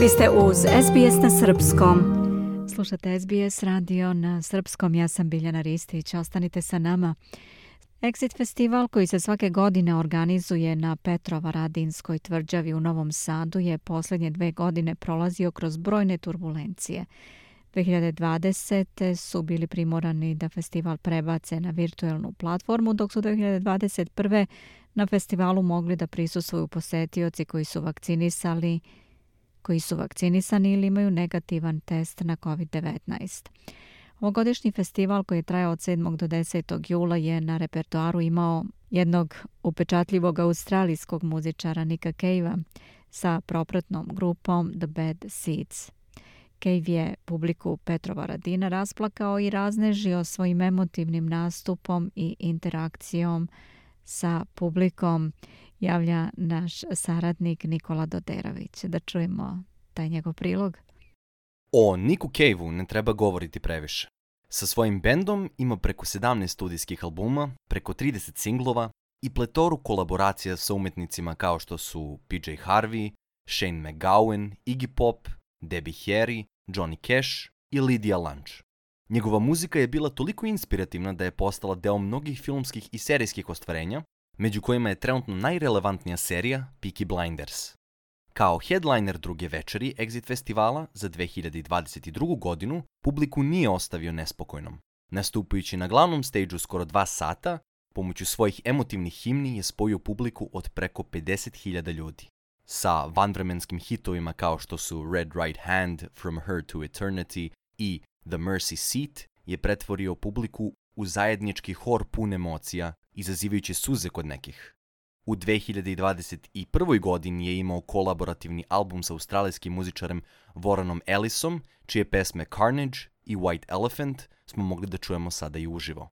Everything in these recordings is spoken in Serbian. Vi ste uz SBS na Srpskom. Slušate SBS radio na Srpskom. Ja sam Biljana Ristić. Ostanite sa nama. Exit festival koji se svake godine organizuje na Petrova Radinskoj tvrđavi u Novom Sadu je posljednje dve godine prolazio kroz brojne turbulencije. 2020. su bili primorani da festival prebace na virtuelnu platformu, dok su 2021. na festivalu mogli da prisustuju posetioci koji su vakcinisali koji su vakcinisani ili imaju negativan test na COVID-19. Ovogodišnji festival koji je trajao od 7. do 10. jula je na repertoaru imao jednog upečatljivog australijskog muzičara Nika Cave-a sa propratnom grupom The Bad Seeds. Cave je publiku Petrova Radina rasplakao i raznežio svojim emotivnim nastupom i interakcijom sa publikom javlja naš saradnik Nikola Doderović. Da čujemo taj njegov prilog. O Niku cave ne treba govoriti previše. Sa svojim bendom ima preko 17 studijskih albuma, preko 30 singlova i pletoru kolaboracija sa umetnicima kao što su PJ Harvey, Shane McGowan, Iggy Pop, Debbie Harry, Johnny Cash i Lydia Lunch. Njegova muzika je bila toliko inspirativna da je postala deo mnogih filmskih i serijskih ostvarenja, među kojima je trenutno najrelevantnija serija Peaky Blinders. Kao headliner druge večeri Exit festivala za 2022. godinu, publiku nije ostavio nespokojnom. Nastupajući na glavnom stage skoro dva sata, pomoću svojih emotivnih himni je spojio publiku od preko 50.000 ljudi. Sa vanvremenskim hitovima kao što su Red Right Hand, From Her to Eternity i The Mercy Seat je pretvorio publiku u zajednički hor pun emocija, izazivajući suze kod nekih. U 2021. godini je imao kolaborativni album sa australijskim muzičarem Voranom Ellisom, čije pesme Carnage i White Elephant smo mogli da čujemo sada i uživo.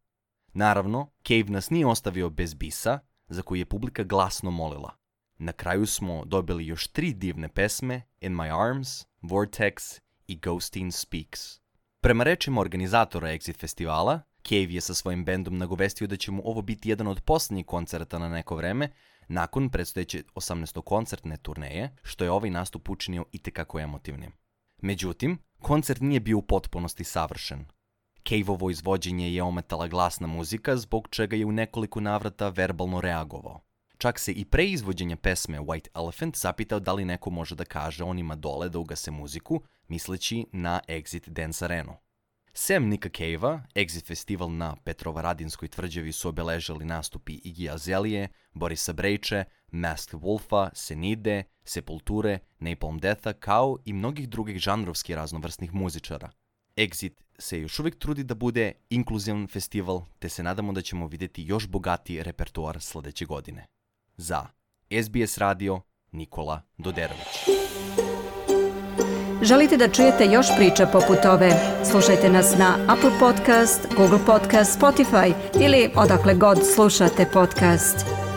Naravno, Cave nas nije ostavio bez bisa, za koji je publika glasno molila. Na kraju smo dobili još tri divne pesme, In My Arms, Vortex i Ghost Speaks. Prema rečima organizatora Exit festivala, Cave je sa svojim bendom nagovestio da će mu ovo biti jedan od poslednjih koncerta na neko vreme, nakon predstojeće 18. koncertne turneje, što je ovaj nastup učinio i tekako emotivnim. Međutim, koncert nije bio u potpunosti savršen. Cave-ovo izvođenje je ometala glasna muzika, zbog čega je u nekoliko navrata verbalno reagovao. Čak se i pre izvođenja pesme White Elephant zapitao da li neko može da kaže onima dole da ugase muziku, misleći na Exit Dance Arenu. Sem Nika Cave-a, Exit Festival na Petrovaradinskoj tvrđavi su obeležali nastupi Iggy Azelije, Borisa Brejče, Masked Wolfa, Senide, Sepulture, Napalm death kao i mnogih drugih žanrovski raznovrsnih muzičara. Exit se još uvek trudi da bude inkluzivan festival, te se nadamo da ćemo videti još bogatiji repertoar sledeće godine. Za SBS radio Nikola Doderović. Želite da čujete još priča poput ove? Slušajte nas na Apple Podcast, Google Podcast, Spotify ili odakle god slušate podcast.